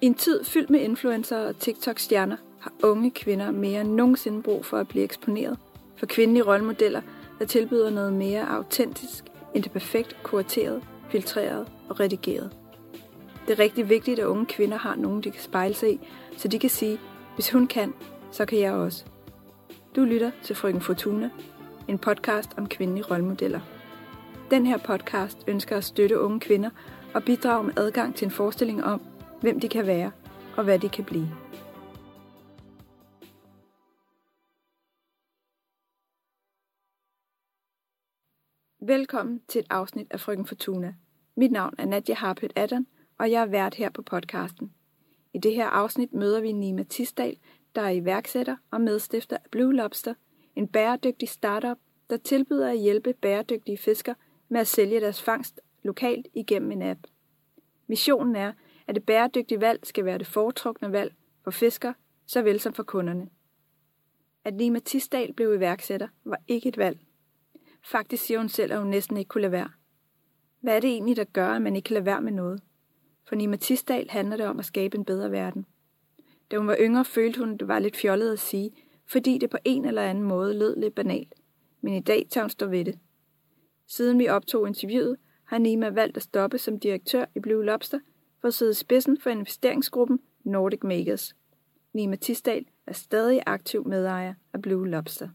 I en tid fyldt med influencer og TikTok-stjerner har unge kvinder mere end nogensinde brug for at blive eksponeret for kvindelige rollemodeller, der tilbyder noget mere autentisk end det perfekt kurateret, filtreret og redigeret. Det er rigtig vigtigt, at unge kvinder har nogen, de kan spejle sig i, så de kan sige, hvis hun kan, så kan jeg også. Du lytter til Frøken Fortuna, en podcast om kvindelige rollemodeller. Den her podcast ønsker at støtte unge kvinder og bidrage med adgang til en forestilling om, hvem de kan være og hvad de kan blive. Velkommen til et afsnit af Frøken Fortuna. Mit navn er Nadia Harpøt Adam, og jeg er vært her på podcasten. I det her afsnit møder vi Nima Tisdal, der er iværksætter og medstifter af Blue Lobster, en bæredygtig startup, der tilbyder at hjælpe bæredygtige fisker med at sælge deres fangst lokalt igennem en app. Missionen er, at det bæredygtige valg skal være det foretrukne valg for fisker, såvel som for kunderne. At Nima Tisdal blev iværksætter var ikke et valg. Faktisk siger hun selv, at hun næsten ikke kunne lade være. Hvad er det egentlig, der gør, at man ikke kan lade være med noget? For Nima Tisdal handler det om at skabe en bedre verden. Da hun var yngre, følte hun, det var lidt fjollet at sige, fordi det på en eller anden måde lød lidt banalt. Men i dag tager hun stå ved det. Siden vi optog interviewet, har Nima valgt at stoppe som direktør i Blue Lobster for at sidde i spidsen for investeringsgruppen Nordic Makers. Nima Tisdal er stadig aktiv medejer af Blue Lobster.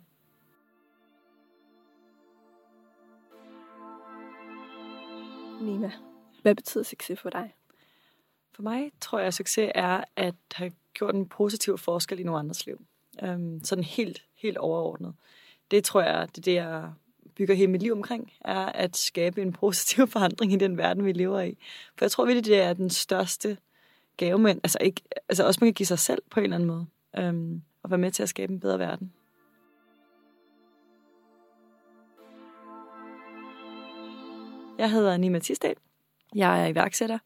Nima, hvad betyder succes for dig? For mig tror jeg, at succes er at have gjort en positiv forskel i nogle andres liv. Øhm, sådan helt, helt overordnet. Det tror jeg, det er det, jeg bygger hele mit liv omkring, er at skabe en positiv forandring i den verden, vi lever i. For jeg tror virkelig, det er den største gave, men altså, ikke, altså også man kan give sig selv på en eller anden måde, øhm, og være med til at skabe en bedre verden. Jeg hedder Nima Tisdal. Jeg er iværksætter.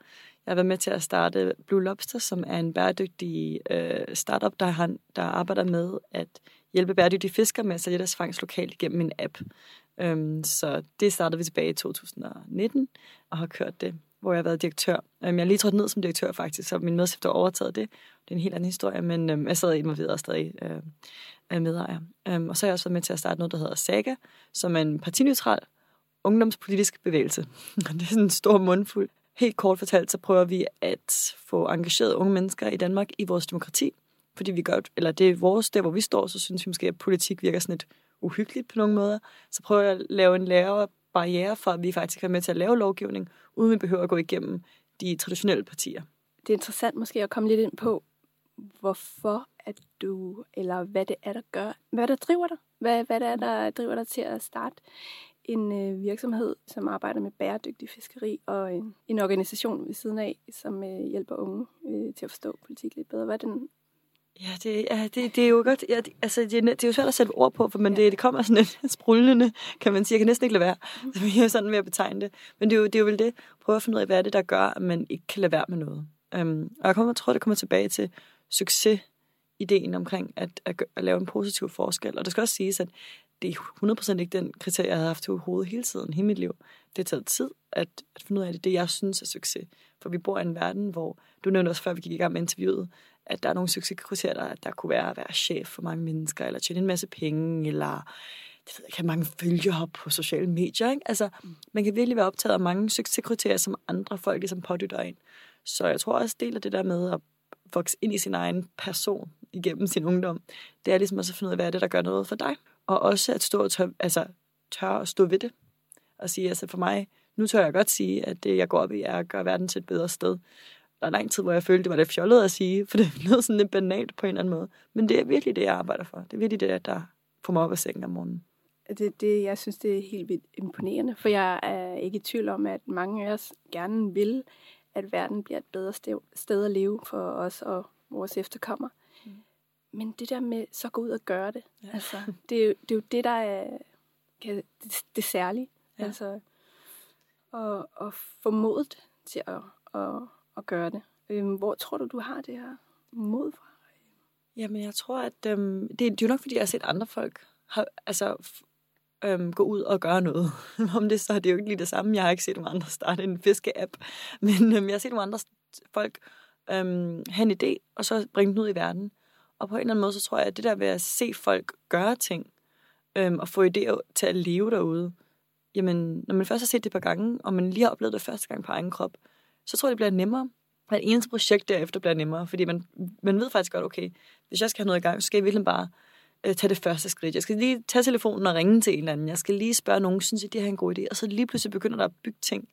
Jeg har været med til at starte Blue Lobster, som er en bæredygtig øh, startup, der, har, der arbejder med at hjælpe bæredygtige fiskere med at sælge deres fangst lokalt gennem en app. Øhm, så det startede vi tilbage i 2019, og har kørt det, hvor jeg har været direktør. Øhm, jeg er lige trådt ned som direktør faktisk, så min medstifter har overtaget det. Det er en helt anden historie, men øhm, jeg sad involveret og stadig øh, medejer. Øhm, og så har jeg også været med til at starte noget, der hedder Saga, som er en partineutral ungdomspolitisk bevægelse. det er sådan en stor mundfuld. Helt kort fortalt, så prøver vi at få engageret unge mennesker i Danmark i vores demokrati. Fordi vi gør, eller det er vores, der hvor vi står, så synes vi måske, at politik virker sådan lidt uhyggeligt på nogle måder. Så prøver jeg at lave en lavere barriere for, at vi faktisk er med til at lave lovgivning, uden vi behøver at gå igennem de traditionelle partier. Det er interessant måske at komme lidt ind på, hvorfor at du, eller hvad det er, der gør, hvad der driver dig? Hvad, hvad det er, der driver dig til at starte en øh, virksomhed, som arbejder med bæredygtig fiskeri, og en, en organisation ved siden af, som øh, hjælper unge øh, til at forstå politik lidt bedre. Hvad er den Ja, det, ja, det, det er jo godt. Ja, det, altså, det, det er jo svært at sætte ord på, for men ja. det, det kommer sådan lidt sprullende, kan man sige. Jeg kan næsten ikke lade være. Så vi er sådan ved at betegne det. Men det er, jo, det er jo vel det. Prøve at finde ud af, hvad er det, der gør, at man ikke kan lade være med noget. Um, og jeg, kommer, jeg tror, det kommer tilbage til succes ideen omkring at, at, at lave en positiv forskel. Og det skal også siges, at det er 100% ikke den kriterie, jeg har haft i hovedet hele tiden, hele mit liv. Det har taget tid at, at finde ud af det, det jeg synes er succes. For vi bor i en verden, hvor, du nævnte også før vi gik i gang med interviewet, at der er nogle succeskriterier, der, der kunne være at være chef for mange mennesker, eller tjene en masse penge, eller det ved jeg, have mange følgere på sociale medier. Ikke? Altså, mm. man kan virkelig være optaget af mange succeskriterier, som andre folk ligesom pådytter ind. Så jeg tror også, del af det der med at vokse ind i sin egen person igennem sin ungdom, det er ligesom også at finde ud af, hvad er det, der gør noget for dig. Og også at stå og tør, altså, tør at stå ved det. Og sige, altså for mig, nu tør jeg godt sige, at det, jeg går op i, er at gøre verden til et bedre sted der er lang tid, hvor jeg følte, det var lidt fjollet at sige, for det lød sådan lidt banalt på en eller anden måde. Men det er virkelig det, jeg arbejder for. Det er virkelig det, der får mig op af sengen om morgenen. Det, det, jeg synes, det er helt vildt imponerende, for jeg er ikke i tvivl om, at mange af os gerne vil, at verden bliver et bedre sted at leve for os og vores efterkommere. Mm. Men det der med så gå ud og gøre det, ja. altså, det, er jo, det er jo det, der er det, det særlige. Ja. Altså, og, og få modet til at, at at gøre det. Øhm, hvor tror du, du har det her mod fra? Jamen, jeg tror, at øhm, det, det er jo nok, fordi jeg har set andre folk har, altså, øhm, gå ud og gøre noget. Om det så er det jo ikke lige det samme. Jeg har ikke set nogen andre starte en fiskeapp. Men øhm, jeg har set nogle andre folk øhm, have en idé, og så bringe den ud i verden. Og på en eller anden måde, så tror jeg, at det der ved at se folk gøre ting, øhm, og få idéer til at leve derude, jamen, når man først har set det et par gange, og man lige har oplevet det første gang på egen krop, så tror jeg, det bliver nemmere. Hvert eneste projekt derefter bliver nemmere, fordi man, man ved faktisk godt, okay, hvis jeg skal have noget i gang, så skal jeg virkelig bare øh, tage det første skridt. Jeg skal lige tage telefonen og ringe til en eller anden. Jeg skal lige spørge nogen, synes jeg, det her er en god idé. Og så lige pludselig begynder der at bygge ting.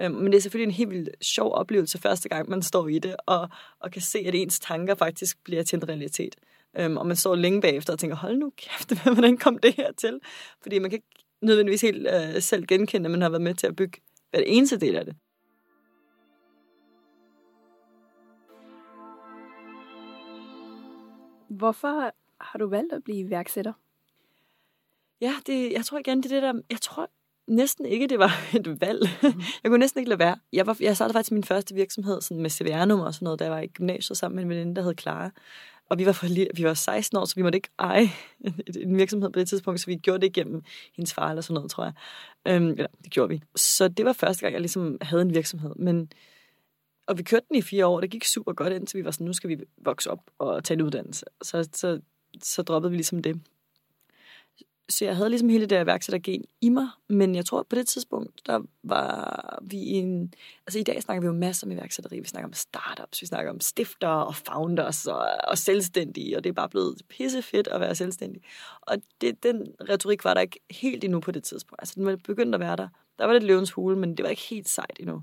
Øh, men det er selvfølgelig en helt vildt sjov oplevelse første gang, man står i det, og, og kan se, at ens tanker faktisk bliver til en realitet. Øhm, og man står længe bagefter og tænker, hold nu kæft, hvordan kom det her til? Fordi man kan ikke nødvendigvis helt øh, selv genkende, at man har været med til at bygge hver eneste del af det. Hvorfor har du valgt at blive iværksætter? Ja, det, jeg tror igen, det er det der, jeg tror næsten ikke, det var et valg. Mm. jeg kunne næsten ikke lade være. Jeg, var, jeg startede faktisk min første virksomhed sådan med CVR-nummer og sådan noget, da jeg var i gymnasiet sammen med en veninde, der hed Clara. Og vi var, for, vi var 16 år, så vi måtte ikke eje en virksomhed på det tidspunkt, så vi gjorde det igennem hendes far eller sådan noget, tror jeg. Øhm, eller, det gjorde vi. Så det var første gang, jeg ligesom havde en virksomhed. Men, og vi kørte den i fire år, det gik super godt, indtil vi var sådan, nu skal vi vokse op og tage en uddannelse. Så, så, så droppede vi ligesom det. Så jeg havde ligesom hele det der iværksættergen i mig, men jeg tror, at på det tidspunkt, der var vi en... Altså i dag snakker vi jo masser om iværksætteri. Vi snakker om startups, vi snakker om stifter og founders og, og selvstændige, og det er bare blevet pisse fedt at være selvstændig. Og det, den retorik var der ikke helt endnu på det tidspunkt. Altså den var begyndt at være der. Der var lidt løvens hule, men det var ikke helt sejt endnu.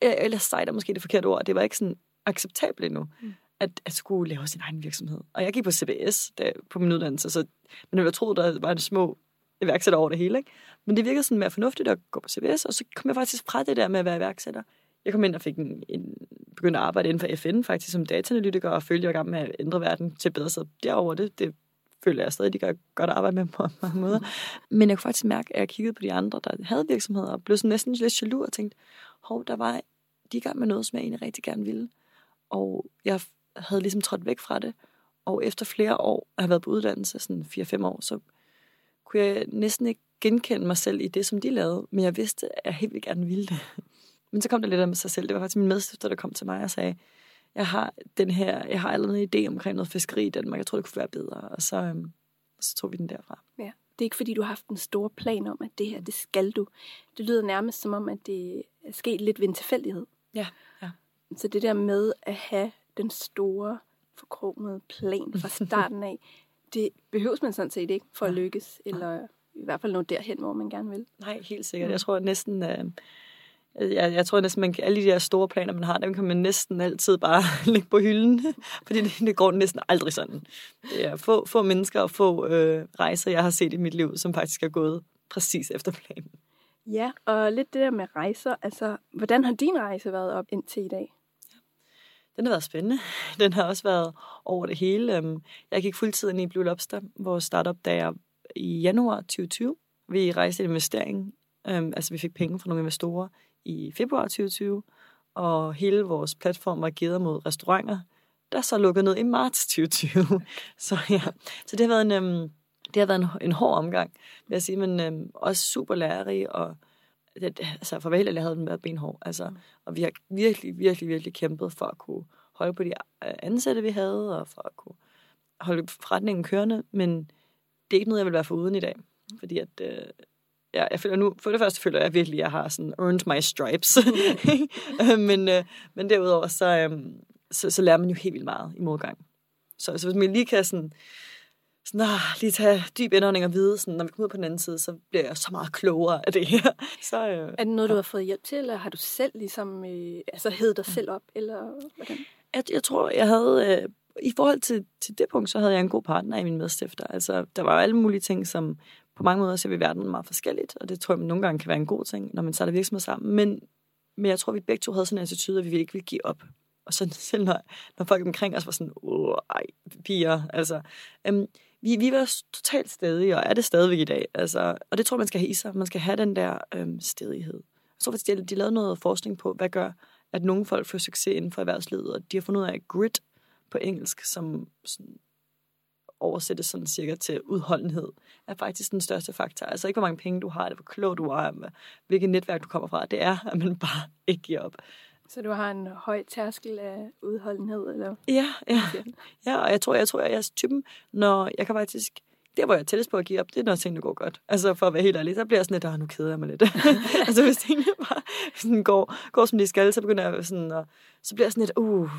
Eller sejt er måske det forkerte ord. Det var ikke sådan acceptabelt endnu. Mm at, at skulle lave sin egen virksomhed. Og jeg gik på CBS der, på min uddannelse, så men jeg troede, der var en små iværksætter over det hele. Ikke? Men det virkede sådan mere fornuftigt at gå på CBS, og så kom jeg faktisk fra det der med at være iværksætter. Jeg kom ind og fik en, en begyndte at arbejde inden for FN faktisk som dataanalytiker, og følte, jeg var med at ændre verden til bedre. Så derover det, det føler jeg stadig, de gør godt arbejde med på mange måder. Men jeg kunne faktisk mærke, at jeg kiggede på de andre, der havde virksomheder, og blev sådan næsten lidt jaloux og tænkte, hov, der var de i gang med noget, som jeg egentlig rigtig gerne ville. Og jeg havde ligesom trådt væk fra det. Og efter flere år at have været på uddannelse, sådan 4-5 år, så kunne jeg næsten ikke genkende mig selv i det, som de lavede. Men jeg vidste, at jeg helt vildt gerne ville det. Men så kom der lidt af med sig selv. Det var faktisk min medstifter, der kom til mig og sagde, jeg har den her, jeg har allerede en idé omkring noget fiskeri i Danmark. Jeg tror, det kunne være bedre. Og så, øhm, så tog vi den derfra. Ja. Det er ikke fordi, du har haft en stor plan om, at det her, det skal du. Det lyder nærmest som om, at det er sket lidt ved en tilfældighed. Ja, ja. Så det der med at have den store, forkromede plan fra starten af, det behøves man sådan set ikke for at lykkes, eller i hvert fald nå derhen, hvor man gerne vil. Nej, helt sikkert. Jeg tror næsten, øh, jeg, jeg tror næsten, man alle de der store planer, man har, dem kan man næsten altid bare lægge på hylden, fordi det, det går næsten aldrig sådan. Det er få, få mennesker og få øh, rejser, jeg har set i mit liv, som faktisk er gået præcis efter planen. Ja, og lidt det der med rejser, altså, hvordan har din rejse været op indtil i dag? Den har været spændende. Den har også været over det hele. Øhm, jeg gik fuldtid ind i Blue Lobster, vores startup, da jeg i januar 2020. Vi rejste en investering, øhm, altså vi fik penge fra nogle investorer i februar 2020, og hele vores platform var givet mod restauranter, der så lukkede ned i marts 2020. så ja, så det har været en, øhm, det har været en, en hård omgang, vil jeg sige, men øhm, også super lærerig, og det, altså for vel, havde den været benhård. Altså, og vi har virkelig, virkelig, virkelig kæmpet for at kunne holde på de øh, ansatte, vi havde, og for at kunne holde forretningen kørende, men det er ikke noget, jeg vil være for uden i dag. Fordi at, øh, ja, jeg føler nu, for det første føler jeg virkelig, at jeg har sådan earned my stripes. men, øh, men derudover, så, øh, så, så lærer man jo helt vildt meget i modgang. Så, så hvis man lige kan sådan, sådan, ah, lige tage dyb indånding og vide, sådan, når vi kommer ud på den anden side, så bliver jeg så meget klogere af det her. Så, øh, er det noget, du har fået hjælp til, eller har du selv ligesom, øh, altså hed dig selv op, eller hvordan? Jeg, jeg tror, jeg havde, øh, i forhold til, til det punkt, så havde jeg en god partner i min medstifter. Altså, der var alle mulige ting, som på mange måder ser vi verden meget forskelligt, og det tror jeg, nogle gange kan være en god ting, når man starter virksomhed sammen. Men, men jeg tror, vi begge to havde sådan en attitude, at vi ikke ville give op. Og så selv når, når folk omkring os var sådan, åh, ej, piger, altså. Øhm, vi, vi var totalt stedige, og er det stadigvæk i dag. Altså, og det tror man skal have i sig. Man skal have den der øhm, stedighed. Jeg tror faktisk, de, de lavede noget forskning på, hvad gør, at nogle folk får succes inden for erhvervslivet, og de har fundet ud af, at grit på engelsk, som sådan, oversættes sådan cirka til udholdenhed, er faktisk den største faktor. Altså ikke, hvor mange penge du har, eller hvor klog du er, hvilket netværk du kommer fra. Det er, at man bare ikke giver op. Så du har en høj tærskel af udholdenhed, eller? Ja, ja. ja og jeg tror, jeg tror, jeg er typen, når jeg kan faktisk... Der, hvor jeg er tættest på at give op, det er, når tingene går godt. Altså, for at være helt ærlig, så bliver jeg sådan lidt, nu keder jeg mig lidt. altså, hvis tingene bare sådan går, går, som de skal, så begynder jeg sådan, og så bliver jeg sådan lidt, uh,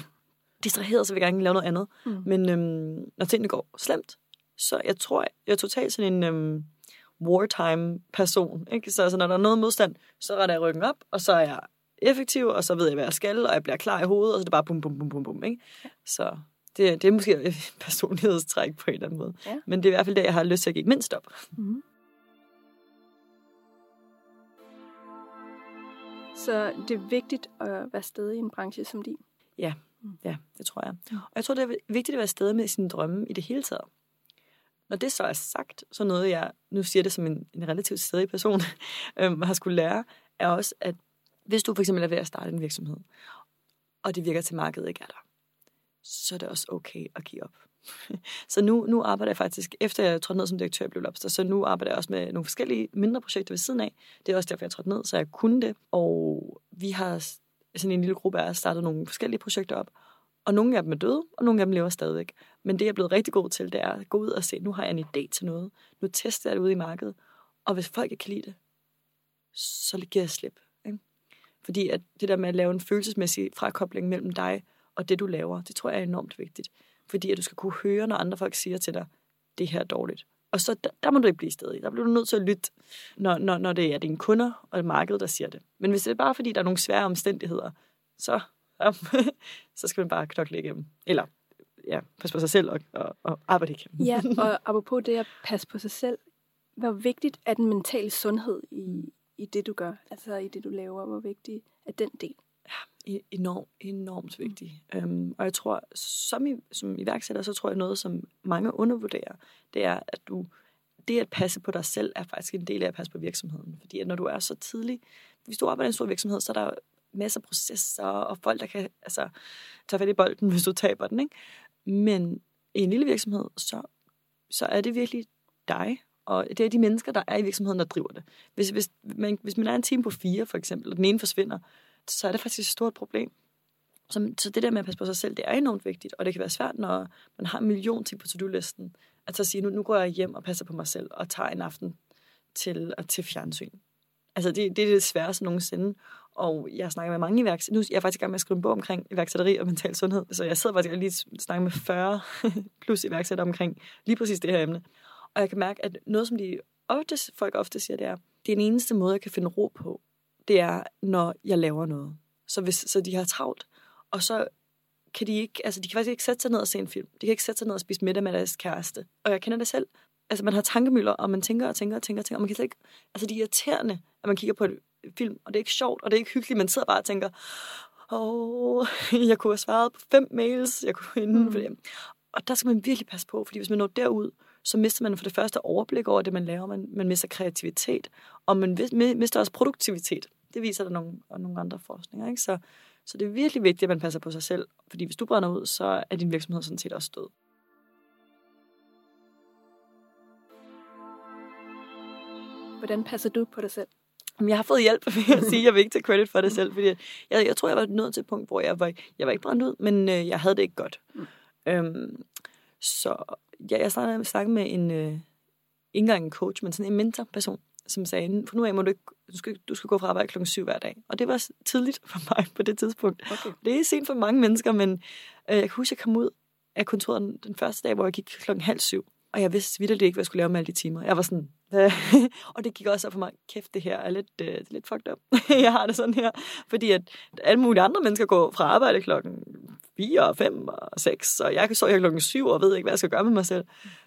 distraheret, så vil jeg gerne lave noget andet. Mm. Men øhm, når tingene går slemt, så jeg tror, jeg er totalt sådan en øhm, wartime-person. Ikke? Så altså, når der er noget modstand, så retter jeg ryggen op, og så er jeg effektiv, og så ved jeg, hvad jeg skal, og jeg bliver klar i hovedet, og så er det bare bum, bum, bum, bum, bum. Ikke? Så det, det er måske et personlighedstræk på en eller anden måde. Ja. Men det er i hvert fald det, jeg har lyst til at give mindst op. Mm. Så det er vigtigt at være stadig i en branche som din? Ja, ja, det tror jeg. Og jeg tror, det er vigtigt at være stadig med sine drømme i det hele taget. Når det så er sagt, så noget jeg, nu siger det som en, en relativt stedig person, øhm, har skulle lære, er også, at hvis du for eksempel er ved at starte en virksomhed, og det virker til markedet ikke er der, så er det også okay at give op. så nu, nu arbejder jeg faktisk, efter jeg trådte ned som direktør i Blue Lobster, så nu arbejder jeg også med nogle forskellige mindre projekter ved siden af. Det er også derfor, jeg trådte ned, så jeg kunne det. Og vi har sådan en lille gruppe af startet nogle forskellige projekter op. Og nogle af dem er døde, og nogle af dem lever stadigvæk. Men det, jeg er blevet rigtig god til, det er at gå ud og se, nu har jeg en idé til noget. Nu tester jeg det ude i markedet. Og hvis folk ikke kan lide det, så giver jeg slip. Ikke? Fordi at det der med at lave en følelsesmæssig frakobling mellem dig og det, du laver, det tror jeg er enormt vigtigt. Fordi at du skal kunne høre, når andre folk siger til dig, det her er dårligt. Og så der, der må du ikke blive stedig. Der bliver du nødt til at lytte, når, når, når det er dine kunder og markedet, der siger det. Men hvis det er bare fordi, der er nogle svære omstændigheder, så, ja, så skal man bare knokle igennem. Eller ja, passe på sig selv og, og, og arbejde igennem. Ja, og apropos det at passe på sig selv, hvor vigtigt er den mentale sundhed i, i det, du gør? Altså i det, du laver? Hvor vigtig er den del? Ja, e-, enormt, enormt vigtig. Øhm, og jeg tror, som, i, som iværksætter, så tror jeg noget, som mange undervurderer, det er, at du det at passe på dig selv er faktisk en del af at passe på virksomheden. Fordi at når du er så tidlig, hvis du arbejder i en stor virksomhed, så er der masser af processer og folk, der kan altså, tage fat i bolden, hvis du taber den. Ikke? Men i en lille virksomhed, så, så er det virkelig dig, og det er de mennesker, der er i virksomheden, der driver det. Hvis, hvis, man, hvis man er en team på fire, for eksempel, og den ene forsvinder, så er det faktisk et stort problem. Så, så det der med at passe på sig selv, det er enormt vigtigt, og det kan være svært, når man har en million ting på to-do-listen, at så sige, nu, nu går jeg hjem og passer på mig selv, og tager en aften til, til fjernsyn. Altså, det, det er det sværeste nogensinde. Og jeg snakker med mange iværksættere. Nu jeg er jeg faktisk i gang med at skrive en bog omkring iværksætteri og mental sundhed. Så jeg sidder faktisk og lige snakker med 40 plus iværksættere omkring lige præcis det her emne. Og jeg kan mærke, at noget, som de ofte, folk ofte siger, det er, det er den eneste måde, jeg kan finde ro på, det er, når jeg laver noget. Så, hvis, så de har travlt, og så kan de ikke, altså de kan faktisk ikke sætte sig ned og se en film. De kan ikke sætte sig ned og spise middag med deres kæreste. Og jeg kender det selv. Altså man har tankemøller, og man tænker og tænker og tænker og tænker, og man kan slet ikke, altså det er irriterende, at man kigger på et film, og det er ikke sjovt, og det er ikke hyggeligt. Man sidder bare og tænker, åh, oh, jeg kunne have svaret på fem mails, jeg kunne inden mm. for det. Og der skal man virkelig passe på, fordi hvis man når derud, så mister man for det første overblik over det, man laver. Man, man mister kreativitet, og man mister også produktivitet. Det viser der nogle, og nogle andre forskninger. Ikke? Så, så det er virkelig vigtigt, at man passer på sig selv. Fordi hvis du brænder ud, så er din virksomhed sådan set også død. Hvordan passer du på dig selv? Jeg har fået hjælp, vil jeg sige. Jeg vil ikke tage credit for det selv, fordi jeg, jeg tror, jeg var nået til et punkt, hvor jeg var, jeg var ikke brændt ud, men øh, jeg havde det ikke godt. Mm. Øhm, så ja, jeg startede snakke med en, øh, ikke engang en coach, men sådan en mentorperson, som sagde, for nu af må du ikke, du skal, du skal gå fra arbejde klokken syv hver dag. Og det var tidligt for mig på det tidspunkt. Okay. Det er sent for mange mennesker, men øh, jeg kan huske, at jeg kom ud af kontoret den, den første dag, hvor jeg gik klokken halv syv. Og jeg vidste vidt ikke, hvad jeg skulle lave med alle de timer. Jeg var sådan, og det gik også op for mig, kæft, det her er lidt, øh, det er lidt fucked up. jeg har det sådan her. Fordi at alle mulige andre mennesker går fra arbejde klokken 4, 5 og 6, og jeg kan så her klokken 7 og ved ikke, hvad jeg skal gøre med mig selv.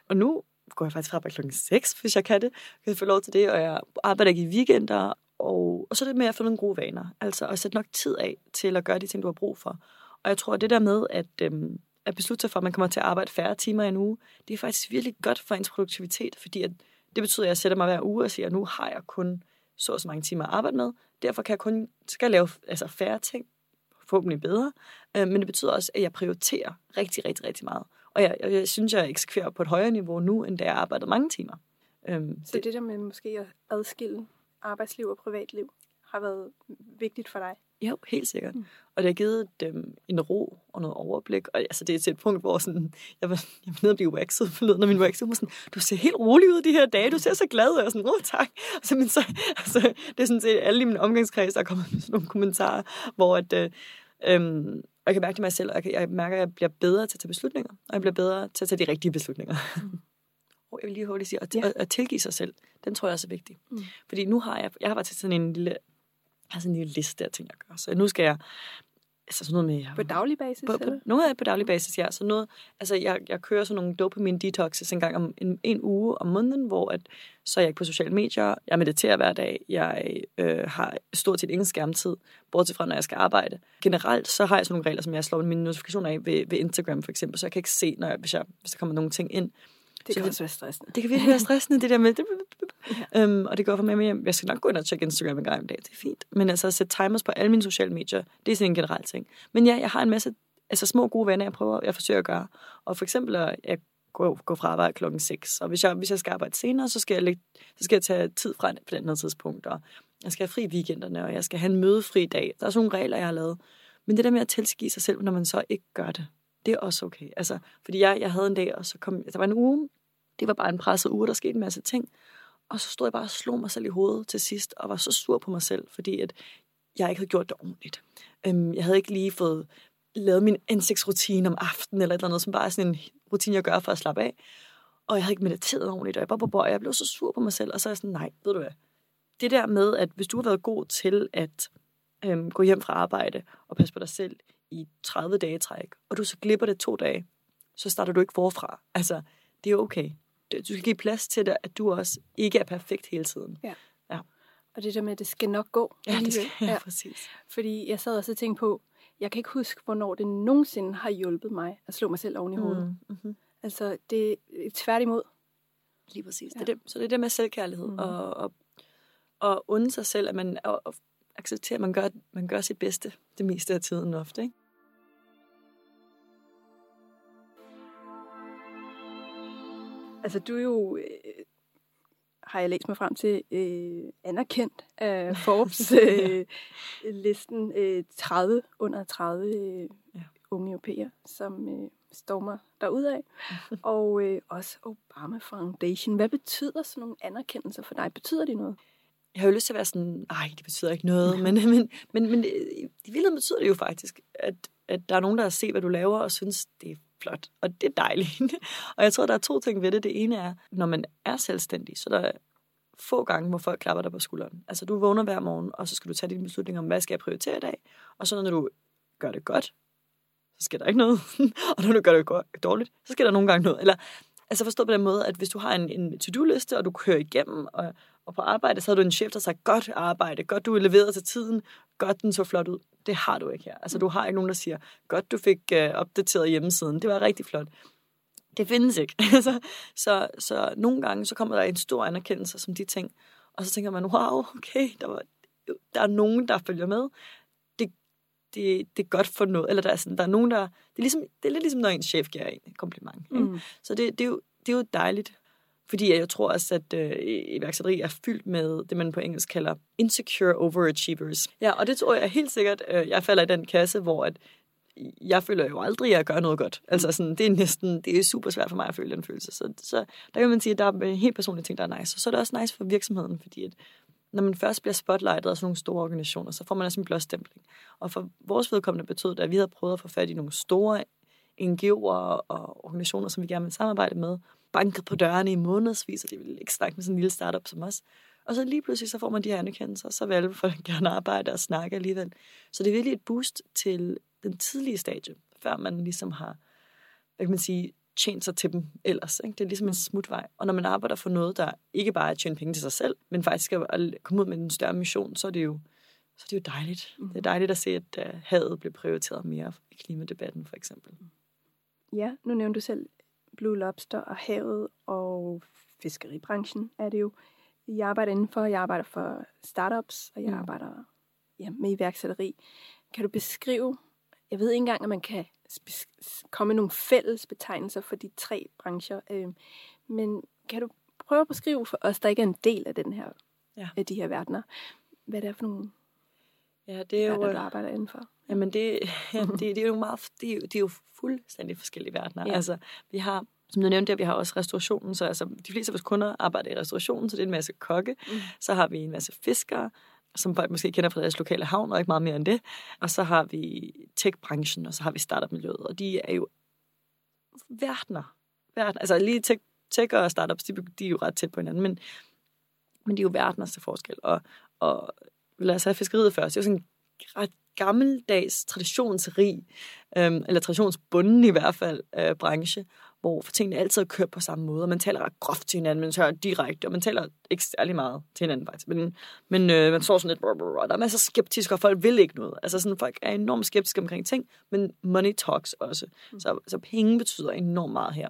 Og nu går jeg faktisk fra på klokken 6, hvis jeg kan det. Jeg få lov til det, og jeg arbejder ikke i weekender. Og, og så er det med at få nogle gode vaner. Altså at sætte nok tid af til at gøre de ting, du har brug for. Og jeg tror, at det der med at, øhm, at beslutte sig for, at man kommer til at arbejde færre timer i en uge, det er faktisk virkelig godt for ens produktivitet, fordi at det betyder, at jeg sætter mig hver uge og siger, at nu har jeg kun så og så mange timer at arbejde med. Derfor kan jeg kun skal lave altså færre ting, forhåbentlig bedre. Øh, men det betyder også, at jeg prioriterer rigtig, rigtig, rigtig meget. Og jeg, jeg, jeg synes, jeg eksekverer på et højere niveau nu, end da jeg arbejdede mange timer. Øhm, så det der med måske at adskille arbejdsliv og privatliv har været vigtigt for dig? Jo, helt sikkert. Mm. Og det har givet dem en ro og noget overblik. Og altså, det er til et punkt, hvor sådan, jeg, var, jeg var nede og blive waxet forleden, og min waxet var sådan, du ser helt rolig ud de her dage, du ser så glad ud. Og sådan, åh oh, tak. Og så, men så, altså, det er sådan set alle i min omgangskreds, der er kommet med sådan nogle kommentarer, hvor at, øh, øhm, jeg kan mærke det mig selv, og jeg, kan, jeg mærker, at jeg bliver bedre til at tage beslutninger, og jeg bliver bedre til at tage de rigtige beslutninger. Mm. Og jeg vil lige hurtigt sige, at, ja. at, at tilgive sig selv, den tror jeg også er vigtig. Mm. Fordi nu har jeg, jeg har været til sådan en lille har sådan en lille liste af ting, jeg gør. Så nu skal jeg altså sådan noget med... På daglig basis? På, på, noget af på daglig basis, ja. Så noget, altså jeg, jeg kører sådan nogle dopamine detoxes en gang om en, en uge om måneden, hvor at, så er jeg ikke på sociale medier, jeg mediterer hver dag, jeg øh, har stort set ingen skærmtid, bortset fra, når jeg skal arbejde. Generelt så har jeg sådan nogle regler, som jeg slår mine notifikationer af ved, ved Instagram for eksempel, så jeg kan ikke se, når jeg, hvis, jeg, hvis der kommer nogle ting ind. Det kan også være stressende. Det kan virkelig være stressende, det der med... Ja. Øhm, og det går for mig med, jeg skal nok gå ind og tjekke Instagram en gang om dagen, det er fint. Men altså at sætte timers på alle mine sociale medier, det er sådan en generel ting. Men ja, jeg har en masse altså små gode venner, jeg prøver, jeg forsøger at gøre. Og for eksempel, at jeg går, går fra arbejde klokken 6, og hvis jeg, hvis jeg skal arbejde senere, så skal jeg, lægge, så skal jeg tage tid fra på den her tidspunkt, og jeg skal have fri weekenderne, og jeg skal have en mødefri dag. Der er sådan nogle regler, jeg har lavet. Men det der med at tilskive sig selv, når man så ikke gør det, det er også okay. Altså, fordi jeg, jeg havde en dag, og så kom, der var en uge, det var bare en presset uge, der skete en masse ting. Og så stod jeg bare og slog mig selv i hovedet til sidst, og var så sur på mig selv, fordi at jeg ikke havde gjort det ordentligt. Øhm, jeg havde ikke lige fået lavet min ansigtsrutine om aftenen, eller et eller andet, som bare er sådan en rutine, jeg gør for at slappe af. Og jeg havde ikke mediteret ordentligt, og jeg, bare, bare, jeg blev så sur på mig selv, og så er jeg sådan, nej, ved du hvad, det der med, at hvis du har været god til at øhm, gå hjem fra arbejde og passe på dig selv i 30 dage træk, og du så glipper det to dage, så starter du ikke forfra. Altså, det er okay du skal give plads til det, at du også ikke er perfekt hele tiden. Ja. ja. Og det der med, at det skal nok gå. Ja, det skal, ja, ja, præcis. Fordi jeg sad også og tænkte på, jeg kan ikke huske, hvornår det nogensinde har hjulpet mig at slå mig selv oven i hovedet. Mm, mm-hmm. Altså, det er tværtimod. Lige præcis. Ja. Det er det, så det er det med selvkærlighed, mm. og, og, og unde sig selv, at man og, og accepterer, at man gør, man gør sit bedste det meste af tiden ofte. Ikke? Altså, du er jo, øh, har jeg læst mig frem til, øh, anerkendt af Forbes-listen øh, øh, 30 under 30 øh, ja. unge europæer, som øh, stormer derudad. og øh, også Obama Foundation. Hvad betyder sådan nogle anerkendelser for dig? Betyder det noget? Jeg har jo lyst til at være sådan, nej, det betyder ikke noget, men, men, men, men i virkeligheden betyder det jo faktisk, at, at der er nogen, der har set, hvad du laver, og synes, det er flot, og det er dejligt. og jeg tror, der er to ting ved det. Det ene er, når man er selvstændig, så der er få gange, hvor folk klapper dig på skulderen. Altså, du vågner hver morgen, og så skal du tage din beslutning om, hvad skal jeg prioritere i dag? Og så når du gør det godt, så sker der ikke noget. og når du gør det dårligt, så sker der nogle gange noget. Eller, altså forstå på den måde, at hvis du har en, en to-do-liste, og du kører igennem, og, og på arbejde, så har du en chef, der sagt, godt arbejde, godt du er leveret til tiden, godt den så flot ud. Det har du ikke her. Altså, du har ikke nogen, der siger, godt du fik uh, opdateret hjemmesiden, det var rigtig flot. Det findes ikke. så, så, så nogle gange, så kommer der en stor anerkendelse som de ting, og så tænker man, wow, okay, der, var, der er nogen, der følger med. Det, det, det er godt for noget. Eller der er, sådan, der er nogen, der... Det er, ligesom, det er lidt ligesom, når en chef giver en kompliment. Ikke? Mm. Så det, det, er jo, det er jo dejligt. Fordi jeg tror også, at øh, iværksætteri er fyldt med det, man på engelsk kalder insecure overachievers. Ja, og det tror jeg helt sikkert, øh, jeg falder i den kasse, hvor at jeg føler jo aldrig, at jeg gør noget godt. Altså sådan, det er næsten, det er super svært for mig at føle den følelse. Så, så der kan man sige, at der er en helt personlige ting, der er nice. Og så er det også nice for virksomheden, fordi at når man først bliver spotlightet af sådan nogle store organisationer, så får man også en blåstempling. Og for vores vedkommende betød det, at vi havde prøvet at få fat i nogle store NGO'er og organisationer, som vi gerne vil samarbejde med, banket på dørene i månedsvis, og de ville ikke snakke med sådan en lille startup som os. Og så lige pludselig, så får man de her anerkendelser, så vil alle folk gerne arbejde og snakke alligevel. Så det er virkelig et boost til den tidlige stadie, før man ligesom har, hvad kan man sige, tjent sig til dem ellers. Ikke? Det er ligesom en smutvej. Og når man arbejder for noget, der ikke bare er at tjene penge til sig selv, men faktisk at komme ud med en større mission, så er det jo, så er det jo dejligt. Mm. Det er dejligt at se, at uh, havet bliver prioriteret mere i klimadebatten, for eksempel. Ja, nu nævnte du selv Blue Lobster og havet og fiskeribranchen er det jo. Jeg arbejder indenfor, jeg arbejder for startups, og jeg mm. arbejder ja, med iværksætteri. Kan du beskrive, jeg ved ikke engang, at man kan komme med nogle fælles betegnelser for de tre brancher, øh, men kan du prøve at beskrive for os, der ikke er en del af den her, ja. af de her verdener, hvad det er for nogle Ja, det er jo... er det, du arbejder indenfor? Jamen, det, ja, det, det, er jo meget, det, er jo, det er jo fuldstændig forskellige verdener. Ja. Altså, vi har, som du nævnte, der, vi har også restaurationen, så altså, de fleste af vores kunder arbejder i restaurationen, så det er en masse kokke. Mm. Så har vi en masse fiskere, som folk måske kender fra deres lokale havn, og ikke meget mere end det. Og så har vi tech-branchen, og så har vi startup-miljøet, og de er jo verdener. verdener. Altså lige tech, tech og startups, de, de er jo ret tæt på hinanden, men, men de er jo verdeners til forskel. Og, og lad os have fiskeriet først. Det er jo sådan en ret gammeldags, traditionsrig, øhm, eller traditionsbunden i hvert fald, øh, branche, hvor for tingene altid er kørt på samme måde, og man taler ret groft til hinanden, man taler direkte, og man taler ikke særlig meget til hinanden faktisk, men, men øh, man står sådan lidt, og der er masser af skeptiske, og folk vil ikke noget. Altså sådan, folk er enormt skeptiske omkring ting, men money talks også. Mm. Så, så penge betyder enormt meget her.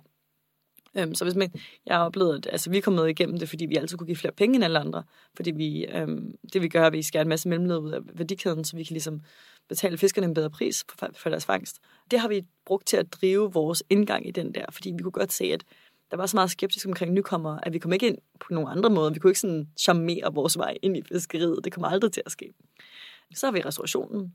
Øhm, så hvis man, jeg har oplevet, at altså, vi er kommet igennem det, fordi vi altid kunne give flere penge end alle andre. Fordi vi, øhm, det vi gør, er, at vi skærer en masse mellemled ud af værdikæden, så vi kan ligesom betale fiskerne en bedre pris for, for deres fangst. Det har vi brugt til at drive vores indgang i den der, fordi vi kunne godt se, at der var så meget skeptisk omkring nykommere, at vi kom ikke ind på nogle andre måder. Vi kunne ikke sådan charmere vores vej ind i fiskeriet. Det kommer aldrig til at ske. Så har vi restaurationen,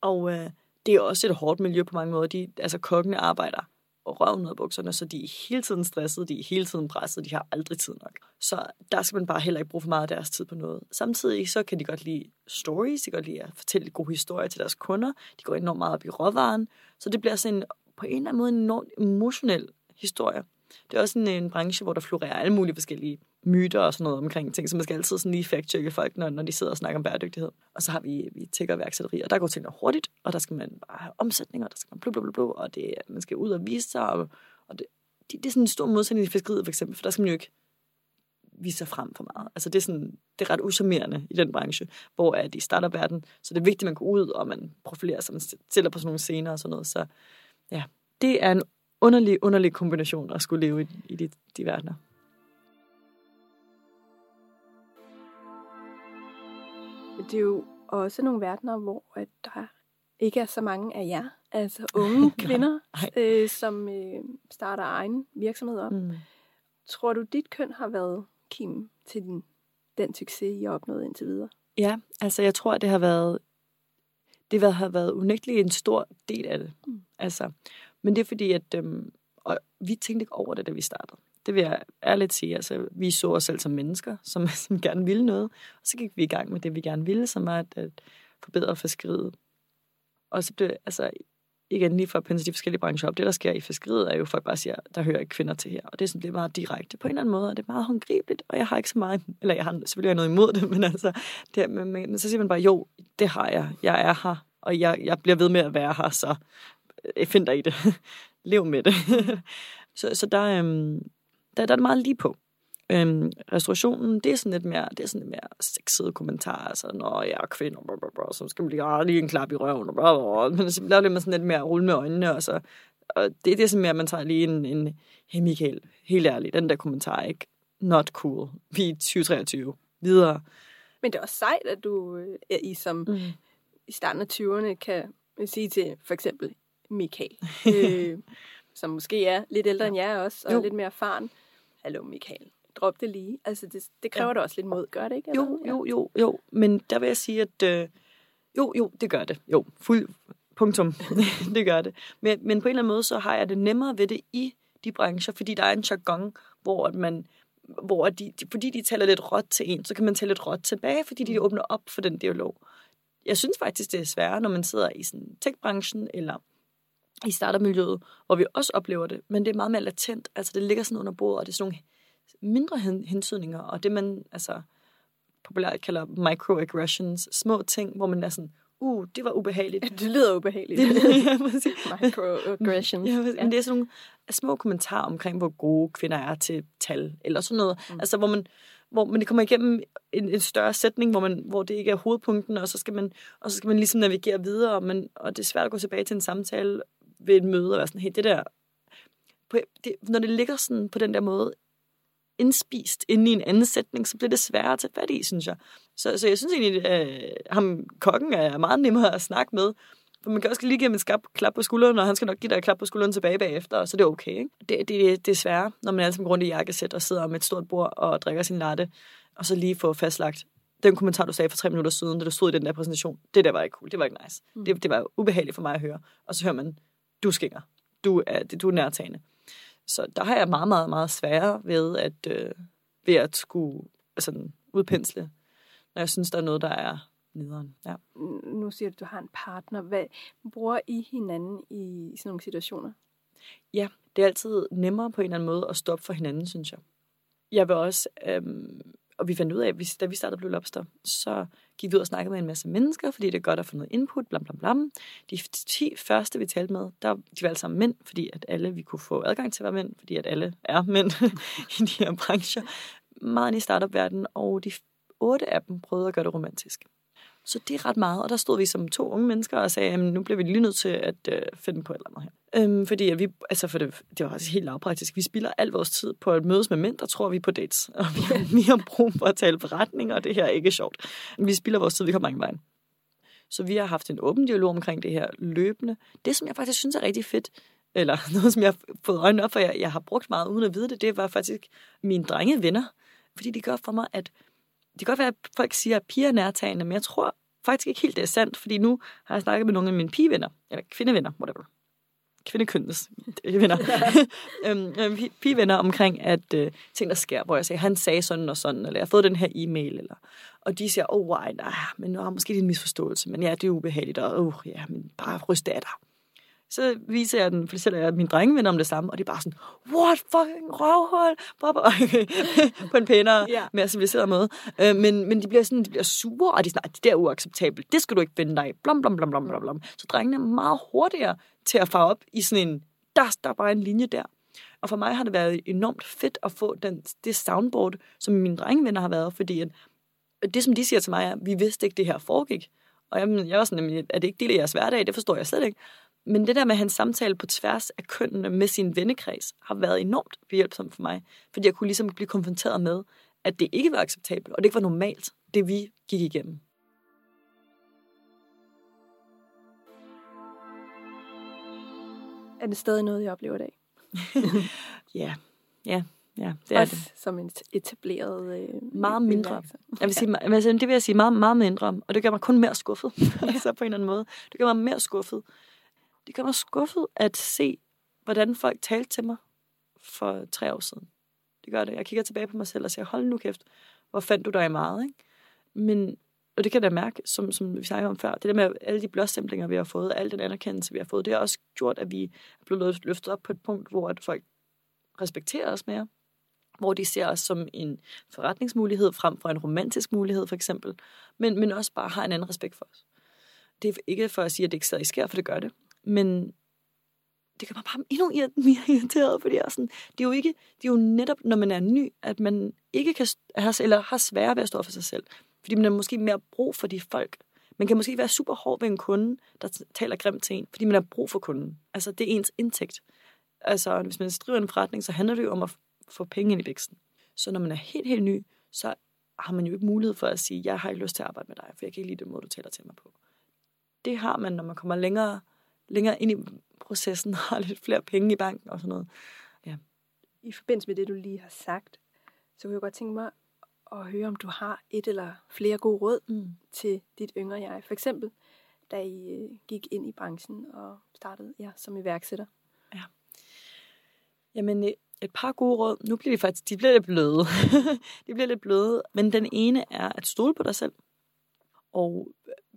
og øh, det er også et hårdt miljø på mange måder. De, altså kokkene arbejder røven ud af bukserne, så de er hele tiden stressede, de er hele tiden presset, de har aldrig tid nok. Så der skal man bare heller ikke bruge for meget af deres tid på noget. Samtidig så kan de godt lide stories, de kan godt lide at fortælle gode historier til deres kunder, de går enormt meget op i råvaren, så det bliver sådan en, på en eller anden måde en enormt emotionel historie. Det er også en, en branche, hvor der florerer alle mulige forskellige myter og sådan noget omkring ting, så man skal altid sådan lige fact-checke folk, når, når de sidder og snakker om bæredygtighed. Og så har vi, vi tækker værksætteri, og der går tingene hurtigt, og der skal man bare have omsætning, og der skal man blub, blub, blub, og det, man skal ud og vise sig, og, og det, det, det, er sådan en stor modsætning i fiskeriet for eksempel, for der skal man jo ikke vise sig frem for meget. Altså det er, sådan, det er ret uschammerende i den branche, hvor at i startup-verden, så det er vigtigt, at man går ud, og man profilerer sig, man stiller på sådan nogle scener og sådan noget. Så ja, det er en underlig, underlig kombination at skulle leve i, i de, de verdener. Det er jo også nogle verdener, hvor at der ikke er så mange af jer, altså unge kvinder, nej. øh, som øh, starter egen virksomhed op. Mm. Tror du, dit køn har været kim til den, den succes, I har opnået indtil videre? Ja, altså jeg tror, det har været, det har- har været unægteligt en stor del af det. Mm. Altså, men det er fordi, at øhm, og vi tænkte ikke over det, da vi startede. Det vil jeg ærligt sige. Altså, vi så os selv som mennesker, som, som gerne ville noget. Og så gik vi i gang med det, vi gerne ville, som var at, at forbedre fiskeriet. Og så blev altså, igen lige for at pensle de forskellige brancher op, det der sker i fiskeriet er jo, at folk bare siger, der hører ikke kvinder til her. Og det er sådan, det er meget direkte på en eller anden måde, og det er meget håndgribeligt, og jeg har ikke så meget, eller jeg har selvfølgelig noget imod det, men altså, det, men, men, så siger man bare, jo, det har jeg, jeg er her, og jeg, jeg bliver ved med at være her, så øh, find dig i det. Lev med det. så, så der, øhm, der, der er det meget lige på. Øhm, restaurationen, det er sådan lidt mere, det er sådan lidt mere sexede kommentarer, altså, når jeg er kvinde, blah, blah, blah, så skal man lige, ah, lige en klap i røven, og blah, blah, blah. men så laver det sådan lidt mere rulle med øjnene, og så, og det, det er sådan mere, at man tager lige en, en hey Michael, helt ærligt, den der kommentar, ikke? Not cool. Vi er 2023. Videre. Men det er også sejt, at du øh, er i som Mm. i starten af 20'erne kan sige til for eksempel Michael, øh, som måske er lidt ældre end jeg også, og Jo. lidt mere erfaren. Hallo Michael, drop det lige. Altså det, det kræver ja. da også lidt mod, gør det ikke? eller Jo, jo, jo, jo. Men der vil jeg sige, at øh, jo, jo, det gør det. Jo, fuld punktum. det gør det. Men, men på en eller anden måde, så har jeg det nemmere ved det i de brancher, fordi der er en jargon, hvor at man hvor de, de, fordi de taler lidt råt til en, så kan man tale lidt råt tilbage, fordi de åbner op for den dialog. Jeg synes faktisk, det er sværere, når man sidder i sådan tech-branchen eller i startermiljøet, hvor vi også oplever det, men det er meget mere latent. Altså, det ligger sådan under bordet, og det er sådan nogle mindre hen, hensydninger, og det man altså populært kalder microaggressions, små ting, hvor man er sådan, uh, det var ubehageligt. Det lyder ubehageligt. ja. Microaggressions. Ja, men det er sådan nogle små kommentarer omkring, hvor gode kvinder er til tal, eller sådan noget. Mm. Altså, hvor man, hvor man det kommer igennem en, en større sætning, hvor, man, hvor det ikke er hovedpunkten, og så skal man, og så skal man ligesom navigere videre, men, og det er svært at gå tilbage til en samtale ved et møde, og være sådan, hey, det der, på, det, når det ligger sådan på den der måde, indspist inde i en anden sætning, så bliver det sværere at tage fat i, synes jeg. Så, så jeg synes egentlig, at øh, ham, kokken er meget nemmere at snakke med, for man kan også lige give ham et skab, klap på skulderen, og han skal nok give dig et klap på skulderen tilbage bagefter, så er det okay. Ikke? Det, det, det er svært, når man er altid rundt i jakkesæt og sidder med et stort bord og drikker sin latte, og så lige få fastlagt, den kommentar, du sagde for tre minutter siden, da du stod i den der præsentation, det der var ikke cool, det var ikke nice. Mm. Det, det var ubehageligt for mig at høre. Og så hører man, du skinger, du er, du er nærtagende. Så der har jeg meget, meget, meget sværere ved at, øh, ved at skulle altså, udpensle, når jeg synes, der er noget, der er nederen. Ja. Nu siger du, at du har en partner. Hvad bruger I hinanden i sådan nogle situationer? Ja, det er altid nemmere på en eller anden måde at stoppe for hinanden, synes jeg. Jeg vil også, øhm, og vi fandt ud af, at da vi startede Blue Lobster, så gik vi ud og snakkede med en masse mennesker, fordi det er godt at få noget input, blam blam blam. De 10 første, vi talte med, der, de var alle sammen mænd, fordi at alle vi kunne få adgang til at være mænd, fordi at alle er mænd i de her brancher. Meget i startup-verdenen, og de otte af dem prøvede at gøre det romantisk. Så det er ret meget, og der stod vi som to unge mennesker og sagde, at nu bliver vi lige nødt til at øh, finde på et eller andet her. Øhm, fordi at vi, altså for det, det var også helt lavpraktisk, vi spilder al vores tid på at mødes med mænd, der tror vi på dates. Og vi har, har brug for at tale forretninger, og det her er ikke sjovt. Vi spilder vores tid, vi kommer ingen vej. Så vi har haft en åben dialog omkring det her løbende. Det, som jeg faktisk synes er rigtig fedt, eller noget, som jeg har fået øjnene op for, jeg, jeg har brugt meget uden at vide det, det var faktisk mine drengevenner. Fordi det gør for mig, at det kan godt være, at folk siger, at piger er nærtagende, men jeg tror faktisk ikke helt, det er sandt, fordi nu har jeg snakket med nogle af mine pigevenner, eller kvindevenner, whatever. Kvindekønnes venner. øhm, øhm pigevenner omkring, at øh, ting, der sker, hvor jeg siger, han sagde sådan og sådan, eller jeg har fået den her e-mail, eller, og de siger, oh, why, nej, men nu har måske en misforståelse, men ja, det er ubehageligt, og oh, ja, men bare ryste af dig. Så viser jeg den, fortæller jeg min drengevenner om det samme, og de er bare sådan, what fucking røvhul, på en pænere, yeah. mere civiliseret måde. Øh, men, men de bliver sådan, de bliver sure, og de er sådan, det er uacceptabelt, det skal du ikke finde dig i, blom, blom, blom, blom, blom, blom. Så drengene er meget hurtigere til at fare op i sådan en, der, der er bare en linje der. Og for mig har det været enormt fedt at få den, det soundboard, som mine drengevenner har været, fordi at, det, som de siger til mig, er, vi vidste ikke, det her foregik. Og jeg, jeg var sådan, er det ikke del af jeres hverdag? Det forstår jeg slet ikke. Men det der med hans samtale på tværs af kønnene med sin vennekreds har været enormt behjælpsomt for mig. Fordi jeg kunne ligesom blive konfronteret med, at det ikke var acceptabelt, og det ikke var normalt, det vi gik igennem. Er det stadig noget, jeg oplever i dag? ja, ja, ja, det er Også det. som en etableret... Øh, meget mindre. Jeg vil sige, ja. altså, det vil jeg sige meget, meget mindre, og det gør mig kun mere skuffet. altså på en eller anden måde. Det gør mig mere skuffet, det gør mig skuffet at se, hvordan folk talte til mig for tre år siden. Det gør det. Jeg kigger tilbage på mig selv og siger, hold nu kæft, hvor fandt du dig i meget, ikke? Men, og det kan jeg da mærke, som, som vi snakkede om før, det der med alle de blåstemplinger, vi har fået, al den anerkendelse, vi har fået, det har også gjort, at vi er blevet løftet op på et punkt, hvor at folk respekterer os mere, hvor de ser os som en forretningsmulighed frem for en romantisk mulighed, for eksempel, men, men også bare har en anden respekt for os. Det er ikke for at sige, at det ikke stadig sker, for det gør det. Men det gør mig bare endnu mere irriteret, fordi jeg er sådan, det er jo ikke, det er jo netop, når man er ny, at man ikke kan, eller har svære ved at stå for sig selv. Fordi man er måske mere brug for de folk. Man kan måske være super hård ved en kunde, der taler grimt til en, fordi man har brug for kunden. Altså, det er ens indtægt. Altså, hvis man driver en forretning, så handler det jo om at få penge ind i væksten. Så når man er helt, helt ny, så har man jo ikke mulighed for at sige, jeg har ikke lyst til at arbejde med dig, for jeg kan ikke lide den måde, du taler til mig på. Det har man, når man kommer længere længere ind i processen, har lidt flere penge i banken og sådan noget. Ja. I forbindelse med det, du lige har sagt, så kunne jeg godt tænke mig at høre, om du har et eller flere gode råd mm. til dit yngre jeg. For eksempel, da I øh, gik ind i branchen og startede ja, som iværksætter. Ja. Jamen, øh, et par gode råd. Nu bliver de faktisk, de bliver lidt bløde. de bliver lidt bløde. Men den ene er at stole på dig selv. Og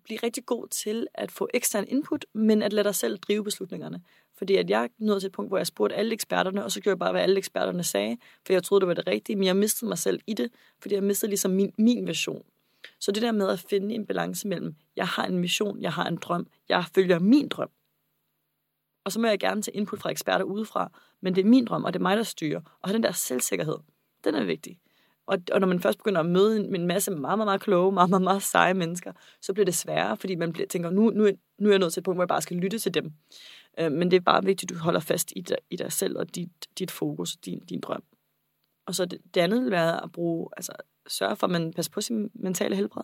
blive rigtig god til at få ekstern input, men at lade dig selv drive beslutningerne. Fordi at jeg nåede til et punkt, hvor jeg spurgte alle eksperterne, og så gjorde jeg bare, hvad alle eksperterne sagde, for jeg troede, det var det rigtige, men jeg mistede mig selv i det, fordi jeg mistede ligesom min, min version. Så det der med at finde en balance mellem, jeg har en mission, jeg har en drøm, jeg følger min drøm. Og så må jeg gerne tage input fra eksperter udefra, men det er min drøm, og det er mig, der styrer. Og den der selvsikkerhed, den er vigtig. Og, og når man først begynder at møde en, en masse meget, meget, meget kloge, meget, meget, meget seje mennesker, så bliver det sværere, fordi man bliver, tænker, nu, nu, nu er jeg nået til et punkt, hvor jeg bare skal lytte til dem. Øh, men det er bare vigtigt, at du holder fast i dig, i dig selv og dit, dit fokus, og din, din drøm. Og så det, det andet vil være at bruge, altså sørge for, at man passer på sin mentale helbred.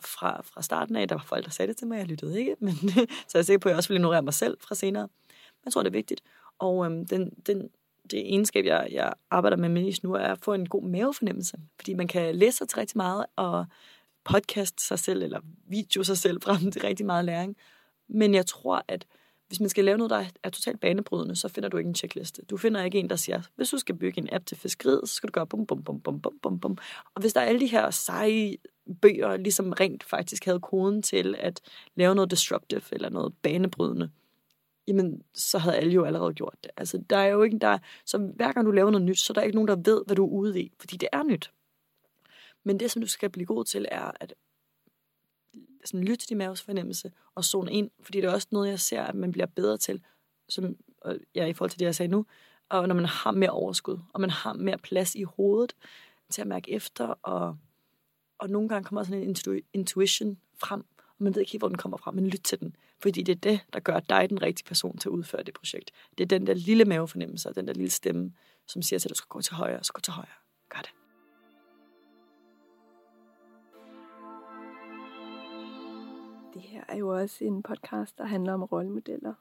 Fra, fra starten af, der var folk, der sagde det til mig, jeg lyttede ikke, men så jeg sikker på, at jeg også vil ignorere mig selv fra senere. Men jeg tror, det er vigtigt. Og øhm, den, den, det egenskab, jeg, jeg arbejder med mest nu, er at få en god mavefornemmelse. Fordi man kan læse sig til rigtig meget, og podcast sig selv, eller video sig selv frem til rigtig meget læring. Men jeg tror, at hvis man skal lave noget, der er totalt banebrydende, så finder du ikke en checkliste. Du finder ikke en, der siger, hvis du skal bygge en app til fiskeriet, så skal du gøre bum, bum, bum, bum, bum, bum, bum. Og hvis der er alle de her seje bøger, ligesom rent faktisk havde koden til at lave noget disruptive eller noget banebrydende, jamen, så havde alle jo allerede gjort det. Altså, der er jo ikke, der, så hver gang du laver noget nyt, så er der ikke nogen, der ved, hvad du er ude i, fordi det er nyt. Men det, som du skal blive god til, er at sådan lytte til din maves fornemmelse og zone ind, fordi det er også noget, jeg ser, at man bliver bedre til, som ja, i forhold til det, jeg sagde nu, og når man har mere overskud, og man har mere plads i hovedet til at mærke efter, og, og nogle gange kommer sådan en intu- intuition frem, og man ved ikke helt, hvor den kommer fra, men lyt til den, fordi det er det, der gør dig den rigtige person til at udføre det projekt. Det er den der lille mavefornemmelse, og den der lille stemme, som siger til dig, at du skal gå til højre, så gå til højre. Gør det. Det her er jo også en podcast, der handler om rollemodeller.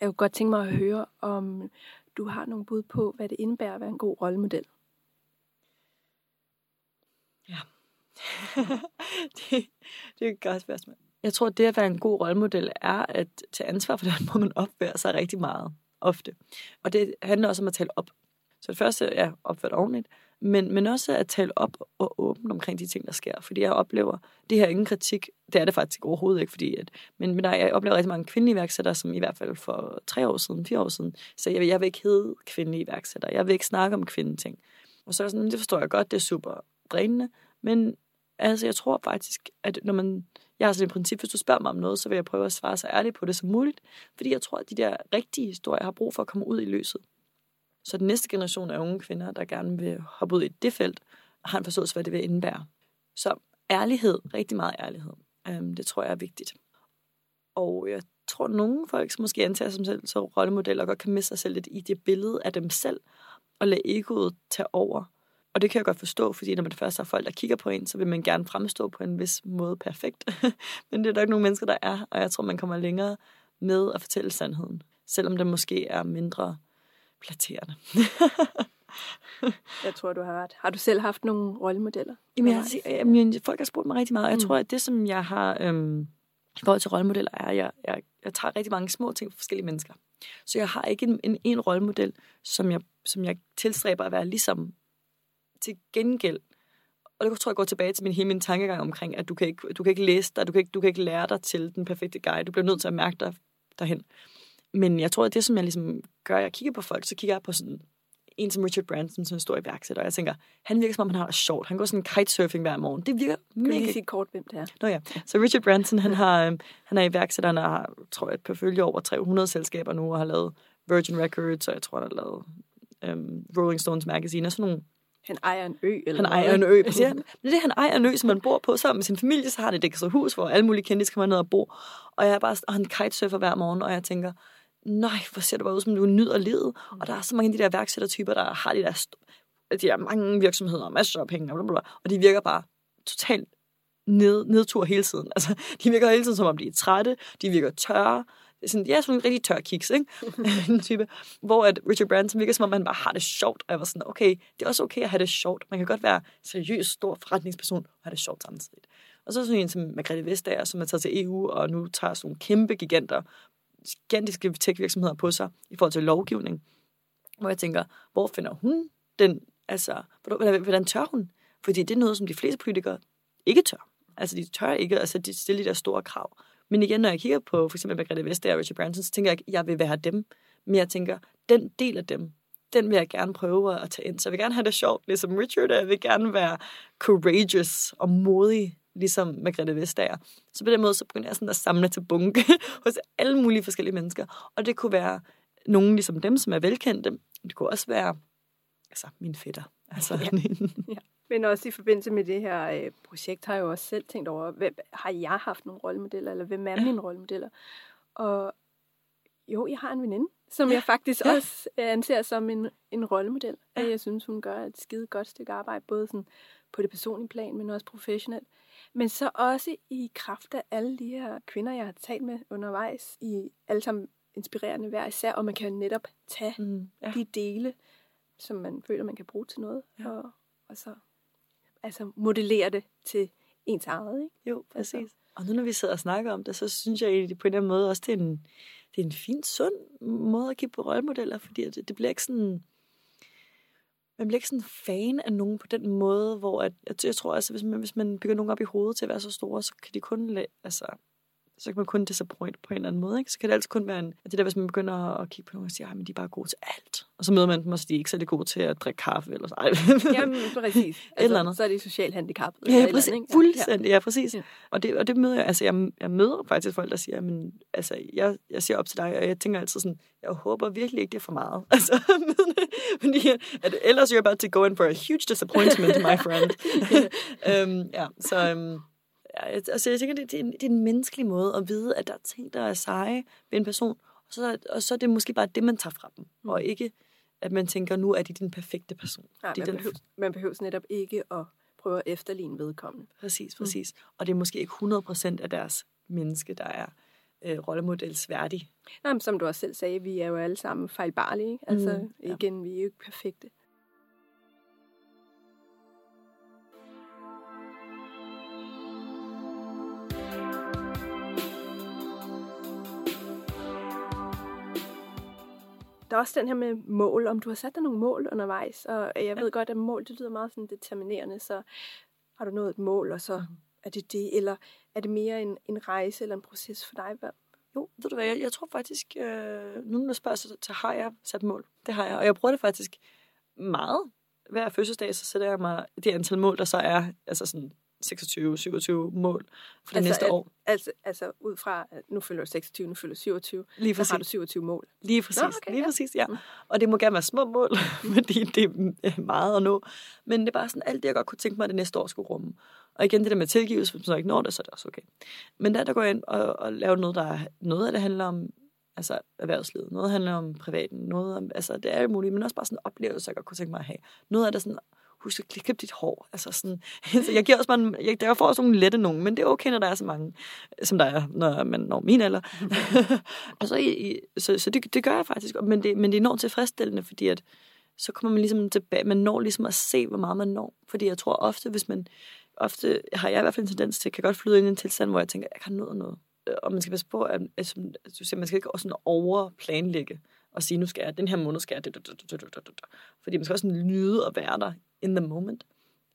Jeg kunne godt tænke mig at høre, om du har nogle bud på, hvad det indebærer at være en god rollemodel. Ja. det, det er et godt spørgsmål. Jeg tror, at det at være en god rollemodel er at tage ansvar for den, måde, man opfører sig rigtig meget ofte. Og det handler også om at tale op. Så det første er ja, opført ordentligt, men, men også at tale op og åbent omkring de ting, der sker. Fordi jeg oplever, det her ingen kritik, det er det faktisk overhovedet ikke, fordi at, men, men der, jeg oplever rigtig mange kvindelige iværksættere, som i hvert fald for tre år siden, fire år siden, så jeg, jeg vil ikke hedde kvindelige iværksættere, jeg vil ikke snakke om kvindeting. Og så er sådan, det forstår jeg godt, det er super drænende, men altså, jeg tror faktisk, at når man, jeg har sådan et princip, hvis du spørger mig om noget, så vil jeg prøve at svare så ærligt på det som muligt, fordi jeg tror, at de der rigtige historier har brug for at komme ud i løset. Så den næste generation af unge kvinder, der gerne vil hoppe ud i det felt, har en forståelse, hvad det vil indebære. Så ærlighed, rigtig meget ærlighed, øhm, det tror jeg er vigtigt. Og jeg tror, at nogle folk, som måske antager sig selv som rollemodeller, godt kan miste sig selv lidt i det billede af dem selv, og lade egoet tage over. Og det kan jeg godt forstå, fordi når man først har folk, der kigger på en, så vil man gerne fremstå på en vis måde perfekt. Men det er der ikke nogen mennesker, der er, og jeg tror, man kommer længere med at fortælle sandheden. Selvom det måske er mindre flatterende. jeg tror, du har ret. Har du selv haft nogle rollemodeller? Jamen, jeg, jamen, folk har spurgt mig rigtig meget, og jeg mm. tror, at det, som jeg har øhm, i forhold til rollemodeller, er, at jeg, jeg, jeg tager rigtig mange små ting fra forskellige mennesker. Så jeg har ikke en, en, en rollemodel, som jeg, som jeg tilstræber at være ligesom til gengæld. Og det tror jeg går tilbage til min hele min tankegang omkring, at du kan ikke, du kan ikke læse dig, du kan ikke, du kan ikke lære dig til den perfekte guide. Du bliver nødt til at mærke dig derhen. Men jeg tror, at det, som jeg ligesom gør, jeg kigger på folk, så kigger jeg på sådan en som Richard Branson, som er stor iværksætter, og jeg tænker, han virker som om, han har det sjovt. Han går sådan kitesurfing hver morgen. Det virker mega... Kan lige sige kort, hvem det er? Nå ja. Så Richard Branson, han, har, øhm, han er iværksætter, han har, tror jeg, et følge over 300 selskaber nu, og har lavet Virgin Records, og jeg tror, han har lavet um, Rolling Stones Magazine, og sådan nogle han ejer en ø, eller Han ejer en ø, præcis. Men det er, han ejer en ø, som man bor på sammen med sin familie, så har han et ekstra hus, hvor alle mulige kendte kan ned og bo. Og jeg er bare, og han kitesurfer hver morgen, og jeg tænker, nej, hvor ser du bare ud, som du nyder livet. Og der er så mange af de der værksættertyper, der har de der, de der mange virksomheder og masser af penge, og, blablabla, og de virker bare totalt ned, nedtur hele tiden. Altså, de virker hele tiden, som om de er trætte, de virker tørre, sådan, ja, sådan en rigtig tør kiks, ikke? en type. Hvor at Richard Branson virker som om, han bare har det sjovt. Og jeg var sådan, okay, det er også okay at have det sjovt. Man kan godt være seriøs, stor forretningsperson og have det sjovt samtidig. Og så sådan en som Margrethe Vestager, som er taget til EU, og nu tager sådan nogle kæmpe giganter gigantiske tech-virksomheder på sig i forhold til lovgivning. Hvor jeg tænker, hvor finder hun den, altså, hvordan tør hun? Fordi det er noget, som de fleste politikere ikke tør. Altså, de tør ikke altså, de stille de der store krav. Men igen, når jeg kigger på for eksempel Margrethe Vestager og Richard Branson, så tænker jeg ikke, at jeg vil være dem. Men jeg tænker, den del af dem, den vil jeg gerne prøve at tage ind. Så jeg vil gerne have det sjovt, ligesom Richard, og jeg vil gerne være courageous og modig ligesom Margrethe Vestager. Så på den måde, så begynder jeg sådan at samle til bunke hos alle mulige forskellige mennesker. Og det kunne være nogen ligesom dem, som er velkendte. Det kunne også være altså, min fætter. Altså, ja. ja. Men også i forbindelse med det her øh, projekt, har jeg jo også selv tænkt over, hvem, har jeg haft nogle rollemodeller, eller hvem er mine rollemodeller? Og jo, jeg har en veninde, som ja. jeg faktisk ja. også anser som en, en rollemodel. Ja. Jeg synes, hun gør et skide godt stykke arbejde, både sådan på det personlige plan, men også professionelt. Men så også i kraft af alle de her kvinder, jeg har talt med undervejs, i alle sammen inspirerende hver især, og man kan netop tage mm, ja. de dele, som man føler, man kan bruge til noget, ja. og, og så altså modellere det til ens eget, ikke? Jo, præcis. Altså. Og nu når vi sidder og snakker om det, så synes jeg egentlig på en eller anden måde også, det er en, det er en fin, sund måde at kigge på rollemodeller, fordi det, det bliver ikke sådan man bliver ikke sådan fan af nogen på den måde, hvor at, jeg, jeg tror altså, hvis man, hvis man bygger nogen op i hovedet til at være så store, så kan de kun, altså, så kan man kun disappoint på en eller anden måde. Ikke? Så kan det altid kun være en, at det der, hvis man begynder at kigge på nogen og siger, at de er bare gode til alt. Og så møder man dem, og så de er ikke særlig gode til at drikke kaffe. Eller så. Jamen, præcis. Altså, eller andet. Så er de socialt handicappet. Ja, præcis. Andet, Fuldstændig, ja, præcis. Ja. Og, det, og det møder jeg, altså jeg, jeg møder faktisk folk, der siger, men, altså, jeg, jeg ser op til dig, og jeg tænker altid sådan, jeg håber virkelig ikke, det er for meget. Altså, fordi at ellers you're about to go in for a huge disappointment, my friend. um, ja, så... Um, altså, jeg tænker, det, det, er en, det er en menneskelig måde at vide, at der er ting, der er seje ved en person, og så, og så er det måske bare det, man tager fra dem, mm. og ikke, at man tænker, nu er de din perfekte person. Nej, man, den... behøver, man behøver netop ikke at prøve at efterligne vedkommende. Præcis, mm. præcis. Mm. Og det er måske ikke 100% af deres menneske, der er øh, rollemodelsværdig. Nej, men som du også selv sagde, vi er jo alle sammen fejlbarlige. Altså, mm, ja. igen, vi er jo ikke perfekte. Der er også den her med mål, om du har sat dig nogle mål undervejs, og jeg ved godt, at mål, det lyder meget sådan determinerende, så har du nået et mål, og så mm. er det det, eller er det mere en, en rejse eller en proces for dig? Jo, ved du hvad, jeg, jeg tror faktisk, øh, nu når spørger, så, så har jeg sat mål. Det har jeg, og jeg bruger det faktisk meget. Hver fødselsdag, så sætter jeg mig det antal mål, der så er altså sådan 26-27 mål for det altså, næste år. Altså, altså ud fra, at nu følger du 26, nu følger du 27, lige præcis. så har du 27 mål. Lige præcis, Nå, okay, lige ja. præcis, ja. Mm. Og det må gerne være små mål, fordi det er meget at nå. Men det er bare sådan alt det, jeg godt kunne tænke mig, at det næste år skulle rumme. Og igen, det der med tilgivelse, hvis man så ikke når det, så er det også okay. Men der, der går jeg ind og, og laver noget, der noget af det handler om altså erhvervslivet, noget handler om privaten, noget om, altså det er jo muligt, men også bare sådan en oplevelse, jeg godt kunne tænke mig at have. Noget af det sådan husk at klippe dit hår. Altså sådan, så jeg giver også bare en, jeg, jeg får også nogle lette nogen, men det er okay, når der er så mange, som der er, når man når min alder. og så, i, så, så det, det gør jeg faktisk, men det, men det er enormt tilfredsstillende, fordi at, så kommer man ligesom tilbage, man når ligesom at se, hvor meget man når. Fordi jeg tror ofte, hvis man, ofte har jeg i hvert fald en tendens til, at jeg kan godt flyde ind i en tilstand, hvor jeg tænker, jeg kan nå noget. Og man skal passe på, at, at, at at man skal ikke også sådan overplanlægge og sige, nu skal jeg, den her måned skal jeg det, fordi man skal også nyde at være der in the moment.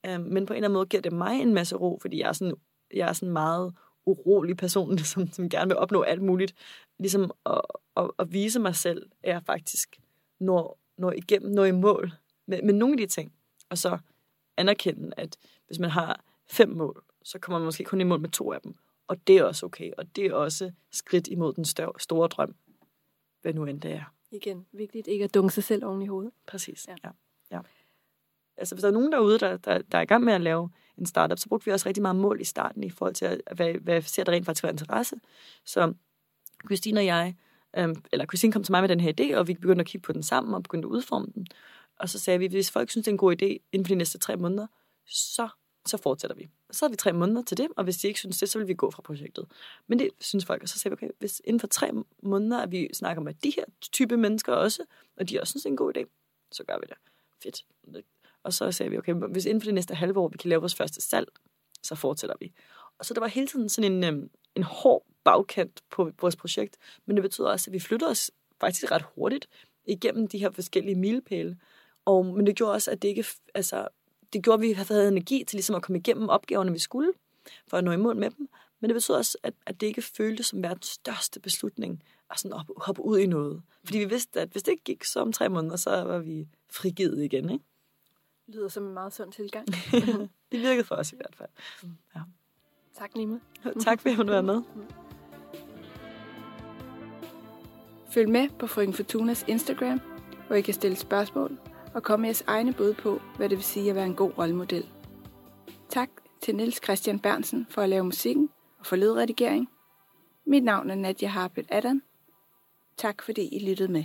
Um, men på en eller anden måde giver det mig en masse ro, fordi jeg er sådan, jeg er sådan meget urolig person, som, ligesom, som gerne vil opnå alt muligt. Ligesom at, at, at vise mig selv, at jeg faktisk når, når igennem, når i mål med, med nogle af de ting. Og så anerkende, at hvis man har fem mål, så kommer man måske kun i mål med to af dem. Og det er også okay, og det er også skridt imod den større, store drøm, hvad nu end det er. Igen, vigtigt ikke at dunke sig selv oven i hovedet. Præcis, ja. ja. ja altså hvis der er nogen derude, der, der, der er i gang med at lave en startup, så brugte vi også rigtig meget mål i starten i forhold til, hvad, hvad ser der rent faktisk for interesse. Så Christine og jeg, øhm, eller Christine kom til mig med den her idé, og vi begyndte at kigge på den sammen og begyndte at udforme den. Og så sagde vi, hvis folk synes, det er en god idé inden for de næste tre måneder, så, så fortsætter vi. Så havde vi tre måneder til det, og hvis de ikke synes det, så vil vi gå fra projektet. Men det synes folk, og så sagde vi, okay, hvis inden for tre måneder, at vi snakker med de her type mennesker også, og de også synes, det er en god idé, så gør vi det. Fedt. Og så sagde vi, okay, hvis inden for det næste halve år, vi kan lave vores første salg, så fortsætter vi. Og så der var hele tiden sådan en, øhm, en hård bagkant på vores projekt, men det betyder også, at vi flytter os faktisk ret hurtigt igennem de her forskellige milepæle. Og, men det gjorde også, at det ikke, altså, det gjorde, at vi havde energi til ligesom at komme igennem opgaverne, vi skulle, for at nå i mål med dem. Men det betød også, at, at det ikke føltes som verdens største beslutning at sådan hoppe, hoppe ud i noget. Fordi vi vidste, at hvis det ikke gik så om tre måneder, så var vi frigivet igen. Ikke? lyder som en meget sund tilgang. det virkede for os i hvert fald. Mm. Ja. Tak, Nima. tak for, at du var med. Følg med på Frøken Fortunas Instagram, hvor I kan stille spørgsmål og komme med jeres egne bud på, hvad det vil sige at være en god rollemodel. Tak til Niels Christian Bernsen for at lave musikken og for lydredigering. Mit navn er Nadia Harpet Adam. Tak fordi I lyttede med.